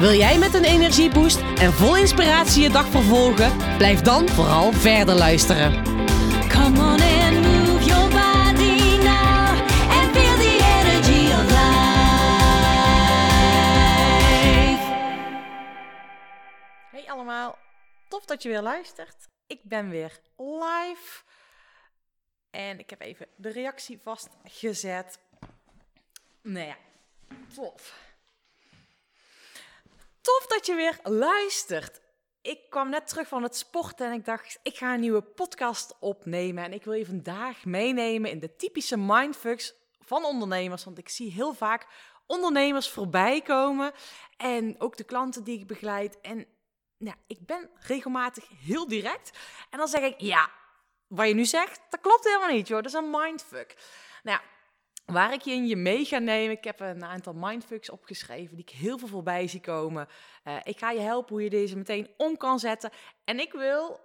Wil jij met een energieboost en vol inspiratie je dag vervolgen? Blijf dan vooral verder luisteren. Come on and move your body now and feel the energy of life. Hey allemaal, tof dat je weer luistert. Ik ben weer live. En ik heb even de reactie vastgezet. Nou ja, tof. Tof dat je weer luistert. Ik kwam net terug van het sporten en ik dacht, ik ga een nieuwe podcast opnemen. En ik wil je vandaag meenemen in de typische mindfucks van ondernemers. Want ik zie heel vaak ondernemers voorbij komen. En ook de klanten die ik begeleid. En ik ben regelmatig heel direct. En dan zeg ik, ja, wat je nu zegt, dat klopt helemaal niet, joh. Dat is een mindfuck. Nou ja, waar ik je in je mee ga nemen. Ik heb een aantal mindfucks opgeschreven die ik heel veel voorbij zie komen. Eh, ik ga je helpen hoe je deze meteen om kan zetten. En ik wil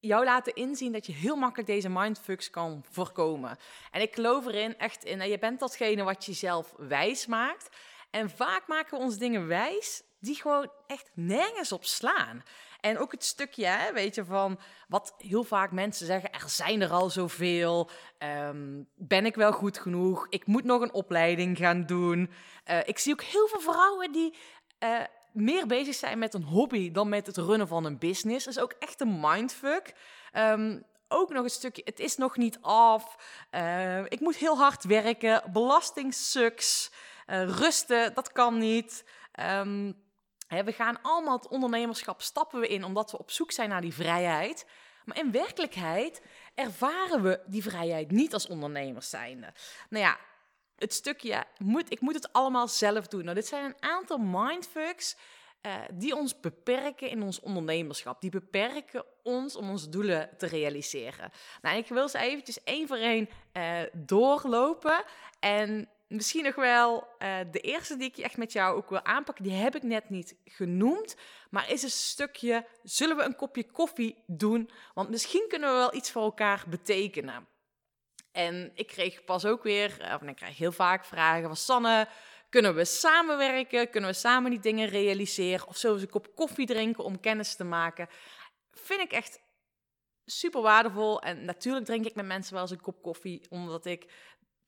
jou laten inzien dat je heel makkelijk deze mindfucks kan voorkomen. En ik geloof erin echt in. Je bent datgene wat je zelf wijs maakt. En vaak maken we ons dingen wijs die gewoon echt nergens op slaan. En ook het stukje, hè, weet je, van wat heel vaak mensen zeggen: er zijn er al zoveel. Um, ben ik wel goed genoeg? Ik moet nog een opleiding gaan doen. Uh, ik zie ook heel veel vrouwen die. Uh, meer bezig zijn met een hobby dan met het runnen van een business. Dat is ook echt een mindfuck. Um, ook nog een stukje, het is nog niet af. Uh, ik moet heel hard werken. Belasting sucks. rusten, dat kan niet. Um, we gaan allemaal het ondernemerschap stappen we in omdat we op zoek zijn naar die vrijheid. Maar in werkelijkheid ervaren we die vrijheid niet als ondernemers zijnde. Nou ja, het stukje, moet, ik moet het allemaal zelf doen. Nou, dit zijn een aantal mindfucks uh, die ons beperken in ons ondernemerschap. Die beperken ons om onze doelen te realiseren. Nou, ik wil ze eventjes één voor één uh, doorlopen. En misschien nog wel uh, de eerste die ik echt met jou ook wil aanpakken, die heb ik net niet genoemd. Maar is een stukje, zullen we een kopje koffie doen? Want misschien kunnen we wel iets voor elkaar betekenen. En ik kreeg pas ook weer, of ik krijg heel vaak vragen van Sanne, kunnen we samenwerken? Kunnen we samen die dingen realiseren? Of zullen we een kop koffie drinken om kennis te maken? Vind ik echt super waardevol. En natuurlijk drink ik met mensen wel eens een kop koffie, omdat ik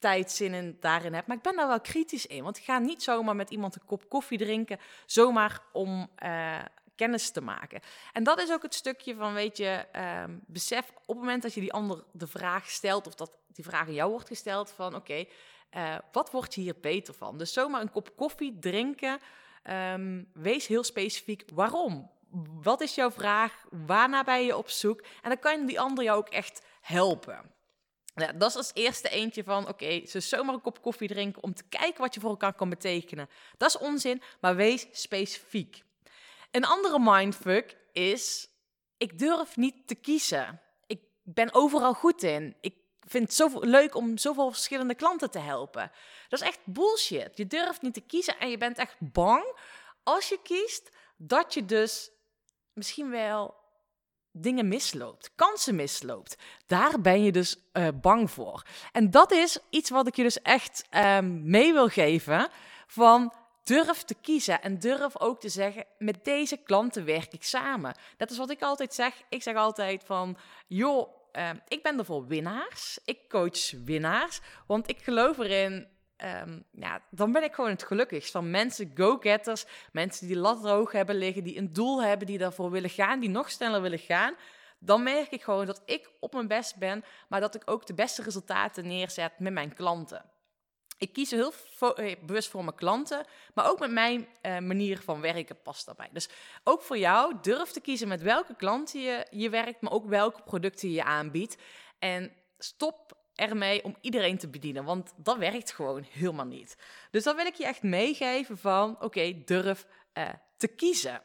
tijd, zin in, daarin heb. Maar ik ben daar wel kritisch in. Want ik ga niet zomaar met iemand een kop koffie drinken, zomaar om uh, kennis te maken. En dat is ook het stukje van, weet je, um, besef op het moment dat je die ander de vraag stelt, of dat die vraag aan jou wordt gesteld, van oké, uh, wat word je hier beter van? Dus zomaar een kop koffie drinken, um, wees heel specifiek waarom. Wat is jouw vraag? Waarna ben je op zoek? En dan kan die ander jou ook echt helpen. Ja, dat is als eerste eentje van, oké, ze zomaar een kop koffie drinken om te kijken wat je voor elkaar kan betekenen. Dat is onzin, maar wees specifiek. Een andere mindfuck is, ik durf niet te kiezen. Ik ben overal goed in. Ik vind het zo leuk om zoveel verschillende klanten te helpen. Dat is echt bullshit. Je durft niet te kiezen en je bent echt bang als je kiest dat je dus misschien wel dingen misloopt, kansen misloopt. Daar ben je dus uh, bang voor. En dat is iets wat ik je dus echt uh, mee wil geven van durf te kiezen en durf ook te zeggen, met deze klanten werk ik samen. Dat is wat ik altijd zeg. Ik zeg altijd van, joh, uh, ik ben er voor winnaars. Ik coach winnaars, want ik geloof erin Um, ja, dan ben ik gewoon het gelukkigst van mensen, go-getters, mensen die lat hoog hebben liggen, die een doel hebben, die daarvoor willen gaan, die nog sneller willen gaan. Dan merk ik gewoon dat ik op mijn best ben, maar dat ik ook de beste resultaten neerzet met mijn klanten. Ik kies heel eh, bewust voor mijn klanten, maar ook met mijn uh, manier van werken past daarbij. Dus ook voor jou, durf te kiezen met welke klanten je, je werkt, maar ook welke producten je aanbiedt. En stop ermee om iedereen te bedienen. Want dat werkt gewoon helemaal niet. Dus dan wil ik je echt meegeven van, oké, durf uh, te kiezen.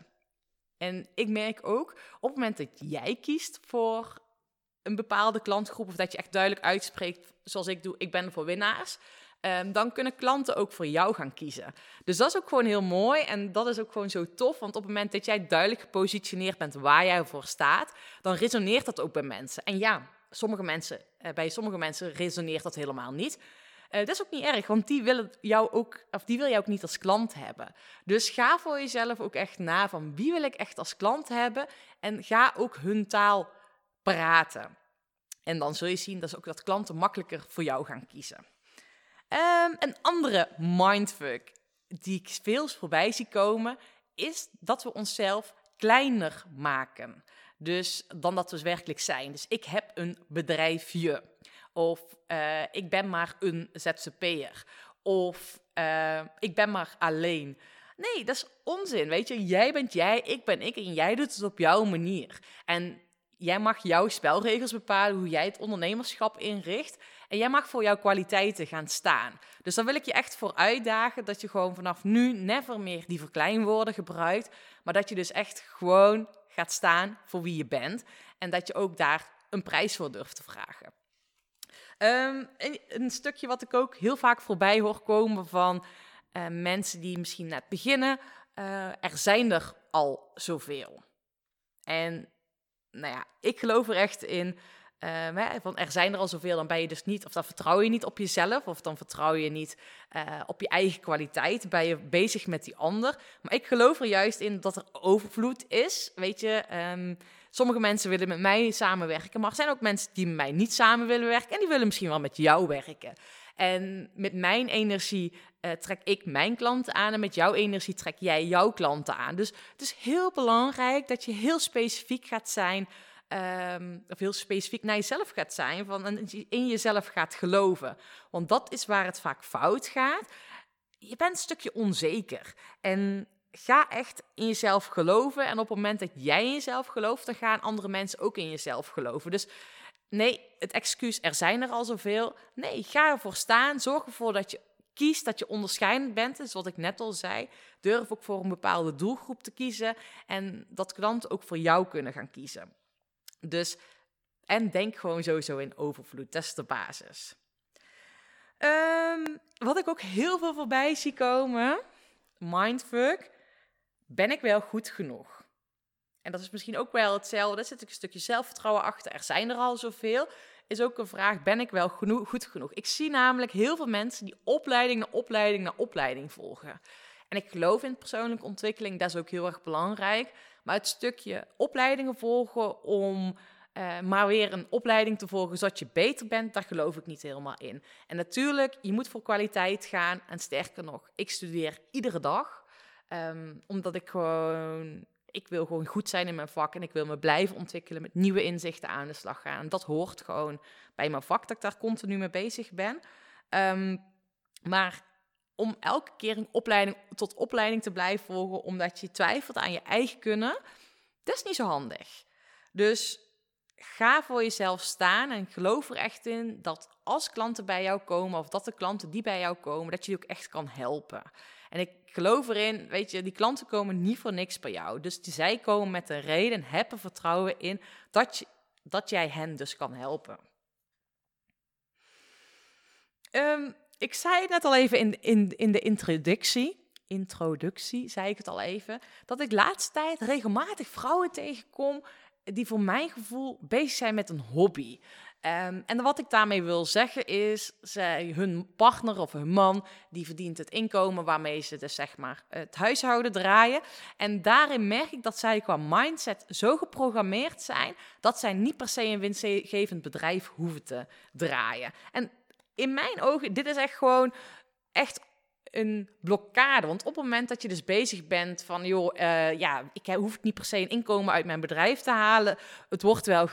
En ik merk ook op het moment dat jij kiest voor een bepaalde klantgroep, of dat je echt duidelijk uitspreekt, zoals ik doe, ik ben voor winnaars, ehm, dan kunnen klanten ook voor jou gaan kiezen. Dus dat is ook gewoon heel mooi en dat is ook gewoon zo tof, want op het moment dat jij duidelijk gepositioneerd bent waar jij voor staat, dan resoneert dat ook bij mensen. En ja, sommige mensen, eh, bij sommige mensen resoneert dat helemaal niet. Uh, dat is ook niet erg, want die, willen jou ook, of die wil jij ook niet als klant hebben. Dus ga voor jezelf ook echt na van wie wil ik echt als klant hebben en ga ook hun taal praten. En dan zul je zien dat, ook dat klanten makkelijker voor jou gaan kiezen. Um, een andere mindfuck die ik veel voorbij zie komen, is dat we onszelf kleiner maken. Dus dan dat we werkelijk zijn. Dus ik heb een bedrijfje. Of uh, ik ben maar een ZZP'er. Of uh, ik ben maar alleen. Nee, dat is onzin. Weet je, jij bent jij, ik ben ik en jij doet het op jouw manier. En jij mag jouw spelregels bepalen, hoe jij het ondernemerschap inricht. En jij mag voor jouw kwaliteiten gaan staan. Dus daar wil ik je echt voor uitdagen dat je gewoon vanaf nu never meer die verkleinwoorden gebruikt. Maar dat je dus echt gewoon gaat staan voor wie je bent. En dat je ook daar een prijs voor durft te vragen. Um, een, stukje wat ik ook heel vaak voorbij hoor komen van uh, mensen die misschien net beginnen. Uh, er zijn er al zoveel. En nou ja, ik geloof er echt in. Uh, van er zijn er al zoveel, dan ben je dus niet, of dan vertrouw je niet op jezelf, of dan vertrouw je niet uh, op je eigen kwaliteit, ben je bezig met die ander. Maar ik geloof er juist in dat er overvloed is. Weet je, um, sommige mensen willen met mij samenwerken, maar er zijn ook mensen die met mij niet samen willen werken en die willen misschien wel met jou werken. En met mijn energie uh, trek ik mijn klanten aan en met jouw energie trek jij jouw klanten aan. Dus het is heel belangrijk dat je heel specifiek gaat zijn, um, of heel specifiek naar jezelf gaat zijn, van, en in jezelf gaat geloven. Want dat is waar het vaak fout gaat. Je bent een stukje onzeker. En ga echt in jezelf geloven. En op het moment dat jij in jezelf gelooft, dan gaan andere mensen ook in jezelf geloven. Dus nee, het excuus, er zijn er al zoveel. Nee, ga ervoor staan. Zorg ervoor dat je kiest, dat je onderscheidend bent. Dus wat ik net al zei, durf ook voor een bepaalde doelgroep te kiezen. En dat klanten ook voor jou kunnen gaan kiezen. Dus, en denk gewoon sowieso in overvloed. Dat is de basis. Um, wat ik ook heel veel voorbij zie komen, mindfuck, ben ik wel goed genoeg? En dat is misschien ook wel hetzelfde. Daar zit een stukje zelfvertrouwen achter. Er zijn er al zoveel. Is ook een vraag: ben ik wel genoeg, goed genoeg? Ik zie namelijk heel veel mensen die opleiding na opleiding na opleiding volgen. En ik geloof in persoonlijke ontwikkeling, dat is ook heel erg belangrijk. Maar het stukje opleidingen volgen om uh, maar weer een opleiding te volgen zodat je beter bent, daar geloof ik niet helemaal in. En natuurlijk, je moet voor kwaliteit gaan. En sterker nog, ik studeer iedere dag. Um, omdat ik gewoon, ik wil gewoon goed zijn in mijn vak en ik wil me blijven ontwikkelen met nieuwe inzichten aan de slag gaan. Dat hoort gewoon bij mijn vak, dat ik daar continu mee bezig ben. Um, maar om elke keer een opleiding tot opleiding te blijven volgen, omdat je twijfelt aan je eigen kunnen, dat is niet zo handig. Dus ga voor jezelf staan en geloof er echt in dat als klanten bij jou komen, of dat de klanten die bij jou komen, dat je die ook echt kan helpen. En ik geloof erin, weet je, die klanten komen niet voor niks bij jou. Dus zij komen met een reden, heb er vertrouwen in dat, je, dat jij hen dus kan helpen. Um, ik zei het net al even in, in, in de introductie. Introductie, zei ik het al even. Dat ik laatste tijd regelmatig vrouwen tegenkom die voor mijn gevoel bezig zijn met een hobby. Um, en wat ik daarmee wil zeggen is, zij, hun partner of hun man, die verdient het inkomen waarmee ze dus zeg maar het huishouden draaien. En daarin merk ik dat zij qua mindset zo geprogrammeerd zijn, dat zij niet per se een winstgevend bedrijf hoeven te draaien. En in mijn ogen, dit is echt gewoon echt een blokkade. Want op het moment dat je dus bezig bent van, joh, uh, ja, ik hoef niet per se een inkomen uit mijn bedrijf te halen. Het wordt wel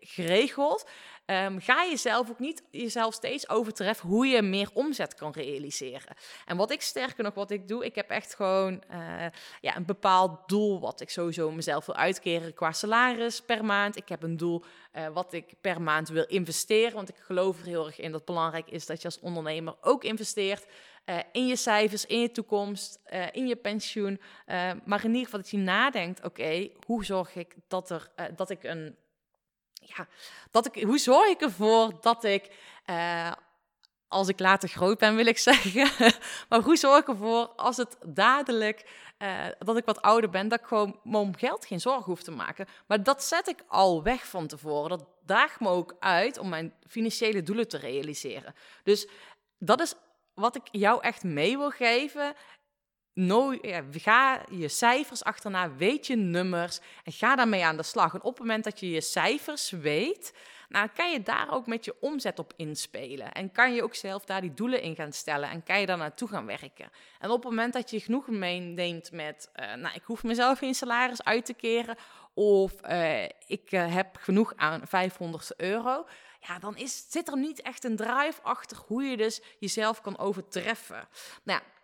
geregeld. Ehm, ga jezelf ook niet jezelf steeds overtreffen hoe je meer omzet kan realiseren. En wat ik sterker nog, wat ik doe, ik heb echt gewoon eh, ja, een bepaald doel wat ik sowieso mezelf wil uitkeren qua salaris per maand. Ik heb een doel eh, wat ik per maand wil investeren, want ik geloof er heel erg in dat belangrijk is dat je als ondernemer ook investeert. eh, in je cijfers, in je toekomst, in je pensioen. Eh, maar in ieder geval dat je nadenkt: oké, hoe zorg ik dat, er, dat ik een ja, dat ik, hoe zorg ik ervoor dat ik, eh, als ik later groot ben, wil ik zeggen, maar hoe zorg ik ervoor als het dadelijk, eh, dat ik wat ouder ben, dat ik gewoon me om geld geen zorgen hoef te maken. Maar dat zet ik al weg van tevoren. Dat daagt me ook uit om mijn financiële doelen te realiseren. Dus dat is wat ik jou echt mee wil geven. Ga je cijfers achterna, weet je nummers en ga daarmee aan de slag. En op het moment dat je je cijfers weet, nou, kan je daar ook met je omzet op inspelen. En kan je ook zelf daar die doelen in gaan stellen en kan je daar naartoe gaan werken. En op het moment dat je genoeg meeneemt met, eh, nou, ik hoef mezelf geen salaris uit te keren of eh, ik eh, heb genoeg aan 500 euro, ja, dan is, zit er niet echt een drive achter hoe je dus jezelf kan overtreffen. Nou ja,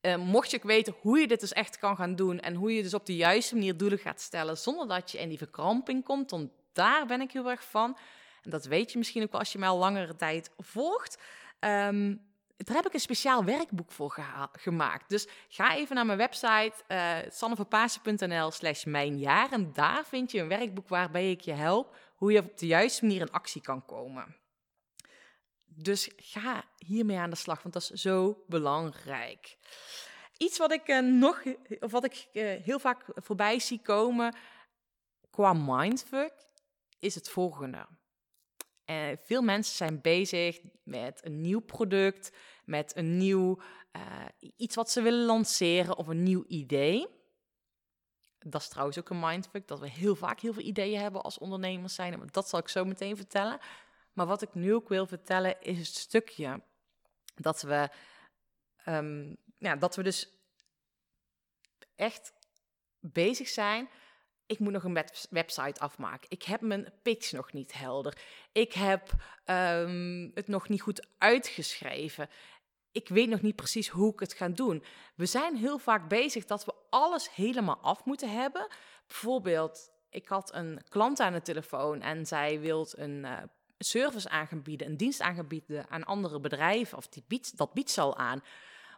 eh, mocht je weten hoe je dit dus echt kan gaan doen en hoe je dus op de juiste manier doelen gaat stellen zonder dat je in die verkramping komt, dan daar ben ik heel erg van. En dat weet je misschien ook als je mij al langere tijd volgt. Ehm, daar heb ik een speciaal werkboek voor gemaakt. Dus ga even naar mijn website uh, sanneverpaasen.nl slash mijnjaar en daar vind je een werkboek waarbij ik je help hoe je op de juiste manier in actie kan komen. Dus ga hiermee aan de slag, want dat is zo belangrijk. Iets wat ik uh, nog, of wat ik uh, heel vaak voorbij zie komen qua mindfuck, is het volgende. Uh, veel mensen zijn bezig met een nieuw product, met een nieuw iets wat ze willen lanceren of een nieuw idee. Dat is trouwens ook een mindfuck, dat we heel vaak heel veel ideeën hebben als ondernemers zijn. Dat zal ik zo meteen vertellen. Maar wat ik nu ook wil vertellen is het stukje dat we, um, ja, dat we dus echt bezig zijn. Ik moet nog een web website afmaken. Ik heb mijn pitch nog niet helder. Ik heb um, het nog niet goed uitgeschreven. Ik weet nog niet precies hoe ik het ga doen. We zijn heel vaak bezig dat we alles helemaal af moeten hebben. Bijvoorbeeld, ik had een klant aan de telefoon en zij wil een uh, service aanbieden, een dienst aanbieden aan andere bedrijven, of die biedt, dat biedt ze al aan.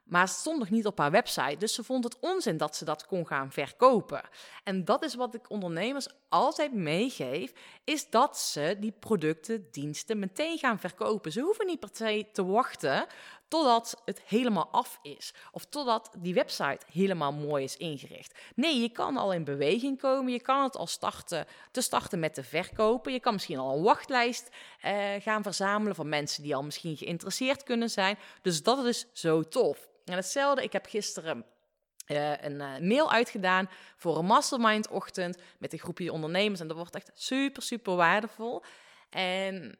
Maar stond nog niet op haar website, dus ze vond het onzin dat ze dat kon gaan verkopen. En dat is wat ik ondernemers altijd meegeef, is dat ze die producten, diensten meteen gaan verkopen. Ze hoeven niet per se te wachten totdat het helemaal af is. Of totdat die website helemaal mooi is ingericht. Nee, je kan al in beweging komen. Je kan het al starten, te starten met te verkopen. Je kan misschien al een wachtlijst eh, gaan verzamelen van mensen die al misschien geïnteresseerd kunnen zijn. Dus dat is zo tof. En hetzelfde, ik heb gisteren uh, een uh, mail uitgedaan voor een mastermind-ochtend met een groepje ondernemers. En dat wordt echt super, super waardevol. En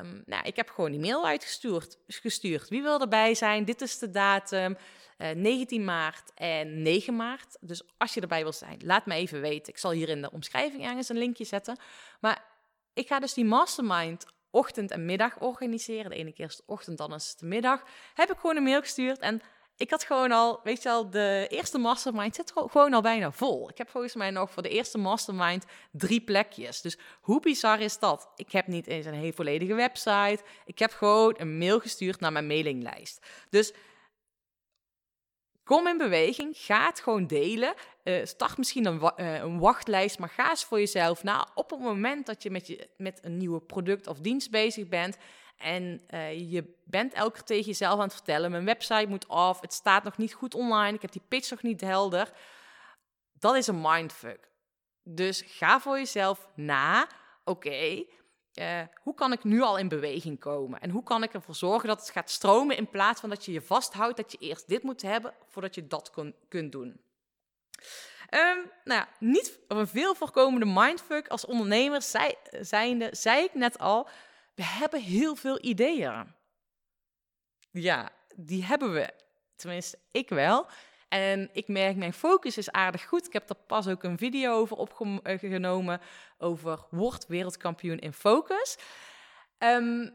um, nou, ik heb gewoon die mail uitgestuurd. Gestuurd. Wie wil erbij zijn? Dit is de datum. Uh, 19 maart en 9 maart. Dus als je erbij wil zijn, laat me even weten. Ik zal hier in de omschrijving ergens een linkje zetten. Maar ik ga dus die mastermind ochtend en middag organiseren. De ene keer is de ochtend, dan is het de middag. Heb ik gewoon een mail gestuurd en ik had gewoon al, weet je al, de eerste mastermind zit gewoon al bijna vol. Ik heb volgens mij nog voor de eerste mastermind drie plekjes. Dus hoe bizar is dat? Ik heb niet eens een hele volledige website. Ik heb gewoon een mail gestuurd naar mijn mailinglijst. Dus kom in beweging, ga het gewoon delen. Uh, start misschien een, uh, een, wachtlijst, maar ga eens voor jezelf na. Op het moment dat je met, je met een nieuwe product of dienst bezig bent en uh, je bent elke keer tegen jezelf aan het vertellen: mijn website moet af, het staat nog niet goed online, ik heb die pitch nog niet helder. Dat is een mindfuck. Dus ga voor jezelf na: oké, uh, hoe kan ik nu al in beweging komen? En hoe kan ik ervoor zorgen dat het gaat stromen in plaats van dat je je vasthoudt dat je eerst dit moet hebben voordat je dat kun, kunt doen? Um, nou ja, niet een veel voorkomende mindfuck als ondernemer zei ik net al, we hebben heel veel ideeën. Ja, die hebben we. Tenminste, ik wel. En ik merk, mijn focus is aardig goed. Ik heb er pas ook een video over opgenomen over word wereldkampioen in focus. Ehm,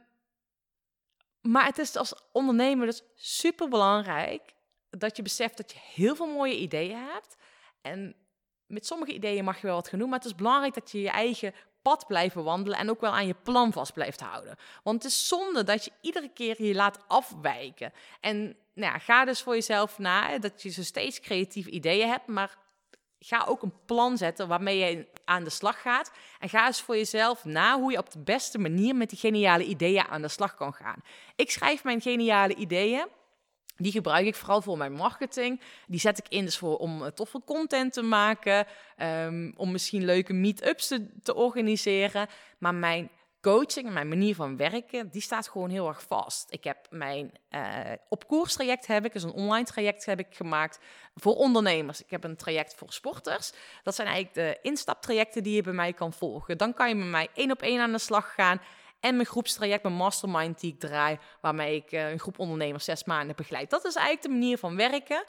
maar het is als ondernemer dus super belangrijk dat je beseft dat je heel veel mooie ideeën hebt. En met sommige ideeën mag je wel wat doen, maar het is belangrijk dat je je eigen pad blijft wandelen en ook wel aan je plan vast blijft houden. Want het is zonde dat je iedere keer je laat afwijken. En nou ja, ga dus voor jezelf na dat je zo steeds creatieve ideeën hebt, maar ga ook een plan zetten waarmee je aan de slag gaat. En ga eens voor jezelf na hoe je op de beste manier met die geniale ideeën aan de slag kan gaan. Ik schrijf mijn geniale ideeën. Die gebruik ik vooral voor mijn marketing. Die zet ik in dus voor, om eh, toffe content te maken. ehm, om misschien leuke meet-ups te, te organiseren. Maar mijn coaching mijn manier van werken, die staat gewoon heel erg vast. Ik heb mijn eh, op koers traject heb ik, dus een online traject heb ik gemaakt voor ondernemers. Ik heb een traject voor sporters. Dat zijn eigenlijk de instaptrajecten die je bij mij kan volgen. Dan kan je met mij één op één aan de slag gaan. En mijn groepstraject, mijn mastermind die ik draai, waarmee ik eh, een groep ondernemers zes maanden begeleid. Dat is eigenlijk de manier van werken.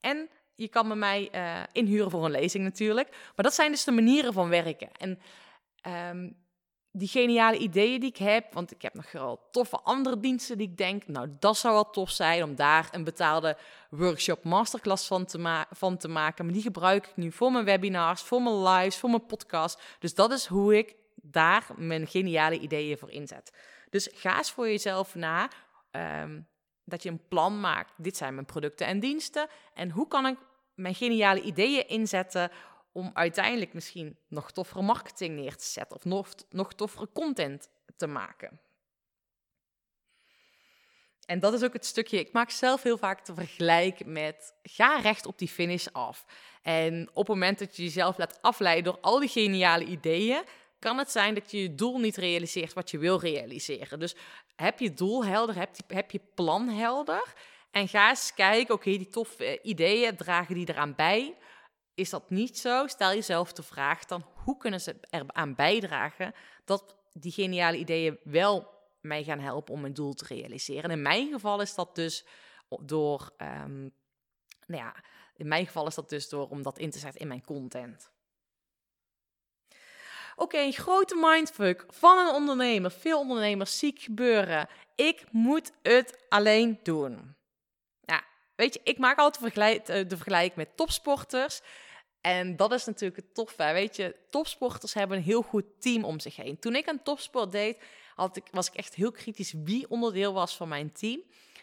En je kan met mij eh, inhuren voor een lezing natuurlijk. Maar dat zijn dus de manieren van werken. En ehm, die geniale ideeën die ik heb, want ik heb nog wel toffe andere diensten die ik denk, nou dat zou wel tof zijn om daar een betaalde workshop masterclass van te, van te maken. Maar die gebruik ik nu voor mijn webinars, voor mijn lives, voor mijn podcast. Dus dat is hoe ik daar mijn geniale ideeën voor inzet. Dus ga eens voor jezelf na ehm, dat je een plan maakt. Dit zijn mijn producten en diensten. En hoe kan ik mijn geniale ideeën inzetten om uiteindelijk misschien nog toffere marketing neer te zetten of nog, nog toffere content te maken. En dat is ook het stukje, ik maak zelf heel vaak te vergelijk met ga recht op die finish af. En op het moment dat je jezelf laat afleiden door al die geniale ideeën, kan het zijn dat je je doel niet realiseert wat je wil realiseren. Dus heb je doel helder, heb je, plan helder en ga eens kijken, oké, die toffe ideeën, dragen die eraan bij? Is dat niet zo? Stel jezelf de vraag dan, hoe kunnen ze eraan bijdragen dat die geniale ideeën wel mij gaan helpen om mijn doel te realiseren? En in mijn geval is dat dus door, ehm, nou ja, in mijn geval is dat dus door om dat in te zetten in mijn content. Oké, een grote mindfuck van een ondernemer. Veel ondernemers ziek gebeuren. Ik moet het alleen doen. Ja, weet je, ik maak altijd vergelijk, eh, de vergelijking met topsporters. En dat is natuurlijk het toffe. Weet je, topsporters hebben een heel goed team om zich heen. Toen ik een topsport deed, had ik, was ik echt heel kritisch wie onderdeel was van mijn team.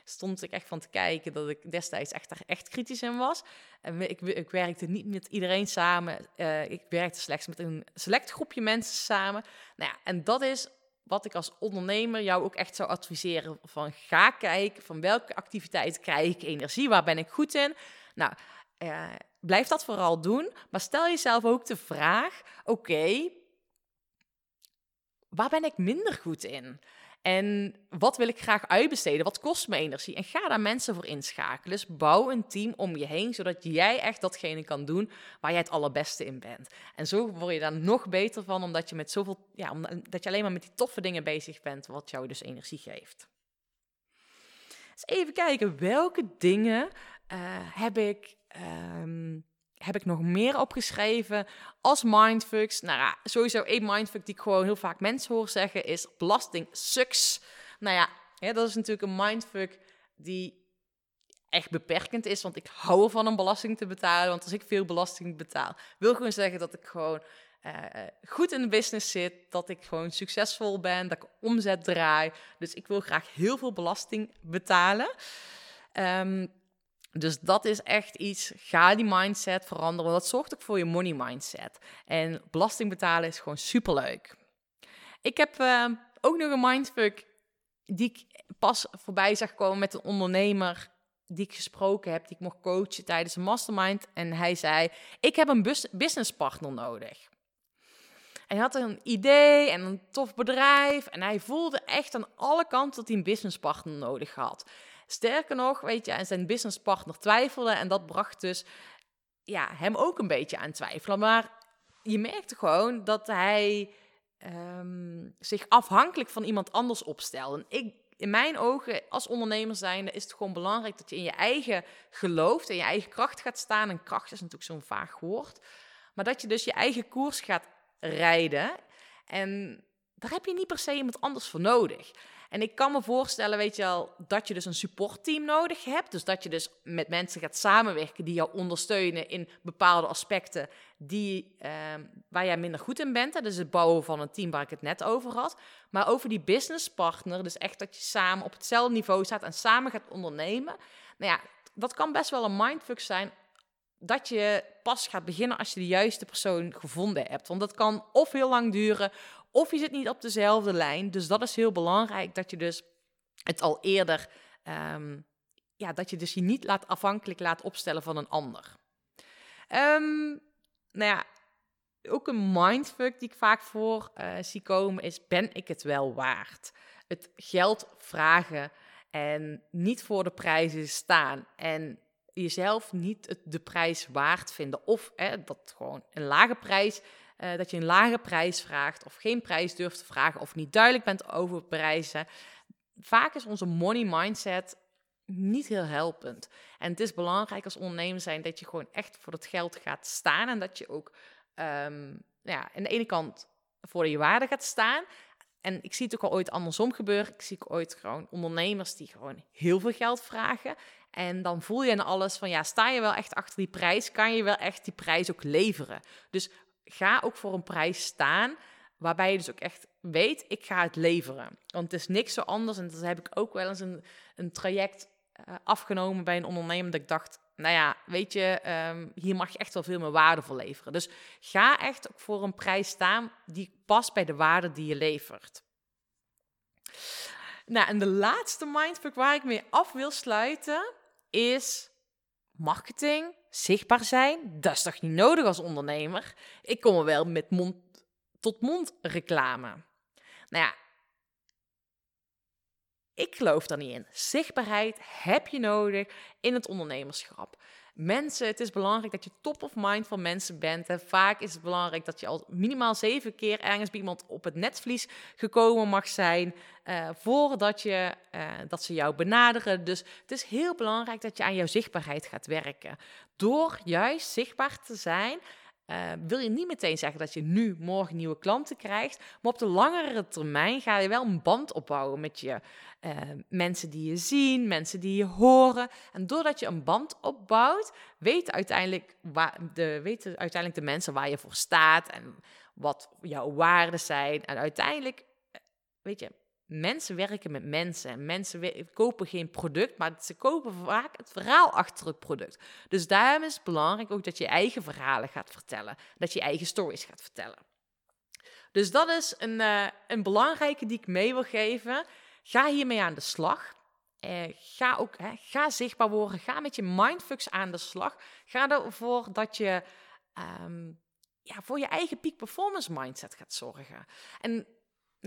Stond ik echt van te kijken dat ik destijds echt, daar echt kritisch in was. En ik, ik werkte niet met iedereen samen. Eh, ik werkte slechts met een select groepje mensen samen. Nou ja, en dat is wat ik als ondernemer jou ook echt zou adviseren. Van ga kijken van welke activiteit krijg ik energie, waar ben ik goed in. Nou, eh, blijf dat vooral doen. Maar stel jezelf ook de vraag: oké, waar ben ik minder goed in? En wat wil ik graag uitbesteden? Wat kost me energie? En ga daar mensen voor inschakelen. Dus bouw een team om je heen, zodat jij echt datgene kan doen waar jij het allerbeste in bent. En zo word je daar nog beter van, omdat je met zoveel, ja, omdat je alleen maar met die toffe dingen bezig bent, wat jou dus energie geeft. Dus even kijken, welke dingen eh, heb ik ehm, heb ik nog meer opgeschreven als mindfucks? Nou ja, sowieso één mindfuck die ik gewoon heel vaak mensen hoor zeggen is belasting sucks. Nou ja, dat is natuurlijk een mindfuck die echt beperkend is, want ik hou ervan om belasting te betalen. Want als ik veel belasting betaal, wil gewoon zeggen dat ik gewoon eh, goed in de business zit, dat ik gewoon succesvol ben, dat ik omzet draai. Dus ik wil graag heel veel belasting betalen. Ehm, dus dat is echt iets. Ga die mindset veranderen. Dat zorgt ook voor je money mindset. En belasting betalen is gewoon superleuk. Ik heb eh, ook nog een mindfuck die ik pas voorbij zag komen met een ondernemer die ik gesproken heb, die ik mocht coachen tijdens een mastermind. En hij zei: Ik heb een bus- businesspartner nodig. En hij had een idee en een tof bedrijf. En hij voelde echt aan alle kanten dat hij een businesspartner nodig had. Sterker nog, weet je, en zijn businesspartner twijfelde. En dat bracht dus ja, hem ook een beetje aan twijfelen. Maar je merkte gewoon dat hij ehm, zich afhankelijk van iemand anders opstelde. En ik, in mijn ogen, als ondernemer zijnde, is het gewoon belangrijk dat je in je eigen gelooft, in je eigen kracht gaat staan. En kracht is natuurlijk zo'n vaag woord. Maar dat je dus je eigen koers gaat rijden. En daar heb je niet per se iemand anders voor nodig. En ik kan me voorstellen, weet je wel, dat je dus een supportteam nodig hebt. Dus dat je dus met mensen gaat samenwerken die jou ondersteunen in bepaalde aspecten die, ehm, waar jij minder goed in bent. Hè? Dus het bouwen van een team waar ik het net over had. Maar over die businesspartner, dus echt dat je samen op hetzelfde niveau staat en samen gaat ondernemen. Nou ja, dat kan best wel een mindfuck zijn dat je pas gaat beginnen als je de juiste persoon gevonden hebt. Want dat kan of heel lang duren, of je zit niet op dezelfde lijn. Dus dat is heel belangrijk, dat je dus het al eerder, ehm, ja, dat je dus je niet laat afhankelijk laat opstellen van een ander. Ehm, nou ja, ook een mindfuck die ik vaak voor uh, zie komen is, ben ik het wel waard? Het geld vragen en niet voor de prijzen staan en jezelf niet de prijs waard vinden. Of hè, dat gewoon een lage prijs, uh, dat je een lage prijs vraagt of geen prijs durft te vragen of niet duidelijk bent over prijzen. Vaak is onze money mindset niet heel helpend. En het is belangrijk als ondernemer zijn dat je gewoon echt voor het geld gaat staan en dat je ook um, ja, aan de ene kant voor je waarde gaat staan. En ik zie het ook al ooit andersom gebeuren. Ik zie ooit gewoon ondernemers die gewoon heel veel geld vragen. En dan voel je in alles van, ja, sta je wel echt achter die prijs? Kan je wel echt die prijs ook leveren? Dus ga ook voor een prijs staan waarbij je dus ook echt weet, ik ga het leveren. Want het is niks zo anders. En dat heb ik ook wel eens een, een traject uh, afgenomen bij een ondernemer dat ik dacht, nou ja, weet je, um, hier mag je echt wel veel meer waarde voor leveren. Dus ga echt voor een prijs staan die past bij de waarde die je levert. Nou, en de laatste mindfuck waar ik mee af wil sluiten is marketing, zichtbaar zijn. Dat is toch niet nodig als ondernemer? Ik kom er wel met mond-tot-mond reclame. Nou ja, ik geloof daar niet in. Zichtbaarheid heb je nodig in het ondernemerschap. Mensen, het is belangrijk dat je top of mind van mensen bent. En vaak is het belangrijk dat je al minimaal zeven keer ergens bij iemand op het netvlies gekomen mag zijn. Uh, voordat je, uh, dat ze jou benaderen. Dus het is heel belangrijk dat je aan jouw zichtbaarheid gaat werken. Door juist zichtbaar te zijn, uh, wil je niet meteen zeggen dat je nu morgen nieuwe klanten krijgt, maar op de langere termijn ga je wel een band opbouwen met je uh, mensen die je zien, mensen die je horen. En doordat je een band opbouwt, weten uiteindelijk, waar de, weten uiteindelijk de mensen waar je voor staat en wat jouw waarden zijn. En uiteindelijk, eh, weet je, mensen werken met mensen. Mensen kopen geen product, maar ze kopen vaak het verhaal achter het product. Dus daarom is het belangrijk ook dat je eigen verhalen gaat vertellen. Dat je eigen stories gaat vertellen. Dus dat is een, uh, een belangrijke die ik mee wil geven. Ga hiermee aan de slag. Uh, ga ook hè, ga zichtbaar worden. Ga met je mindfucks aan de slag. Ga ervoor dat je um, ja, voor je eigen peak performance mindset gaat zorgen. En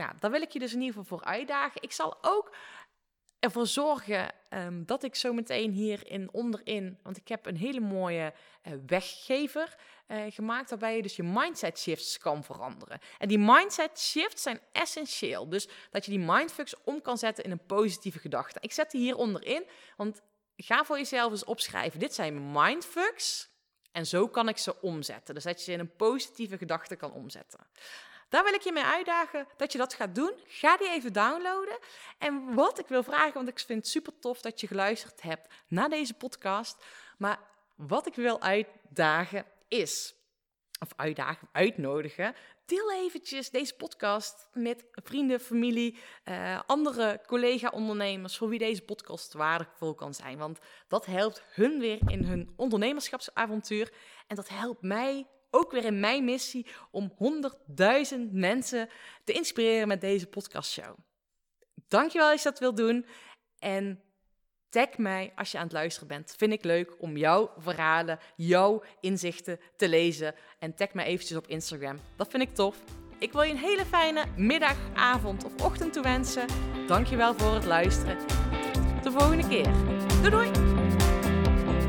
nou, daar wil ik je dus in ieder geval voor uitdagen. Ik zal ook ervoor zorgen um, dat ik zo meteen hierin onderin, want ik heb een hele mooie uh, weggever uh, gemaakt waarbij je dus je mindset shifts kan veranderen. En die mindset shifts zijn essentieel. Dus dat je die mindfucks om kan zetten in een positieve gedachte. Ik zet die hier onderin, want ga voor jezelf eens opschrijven. Dit zijn mindfucks en zo kan ik ze omzetten. Dus dat je ze in een positieve gedachte kan omzetten. Daar wil ik je mee uitdagen dat je dat gaat doen. Ga die even downloaden. En wat ik wil vragen, want ik vind het super tof dat je geluisterd hebt naar deze podcast. Maar wat ik wil uitdagen is, of uitdagen, uitnodigen. Deel eventjes deze podcast met vrienden, familie, uh, andere collega-ondernemers voor wie deze podcast waardevol kan zijn. Want dat helpt hun weer in hun ondernemerschapsavontuur. En dat helpt mij ook weer in mijn missie om 100.000 mensen te inspireren met deze podcastshow. Dankjewel als je dat wilt doen. En tag mij als je aan het luisteren bent. Vind ik leuk om jouw verhalen, jouw inzichten te lezen. En tag mij eventjes op Instagram. Dat vind ik tof. Ik wil je een hele fijne middag, avond of ochtend toewensen. Dankjewel voor het luisteren. Tot de volgende keer. Doei doei!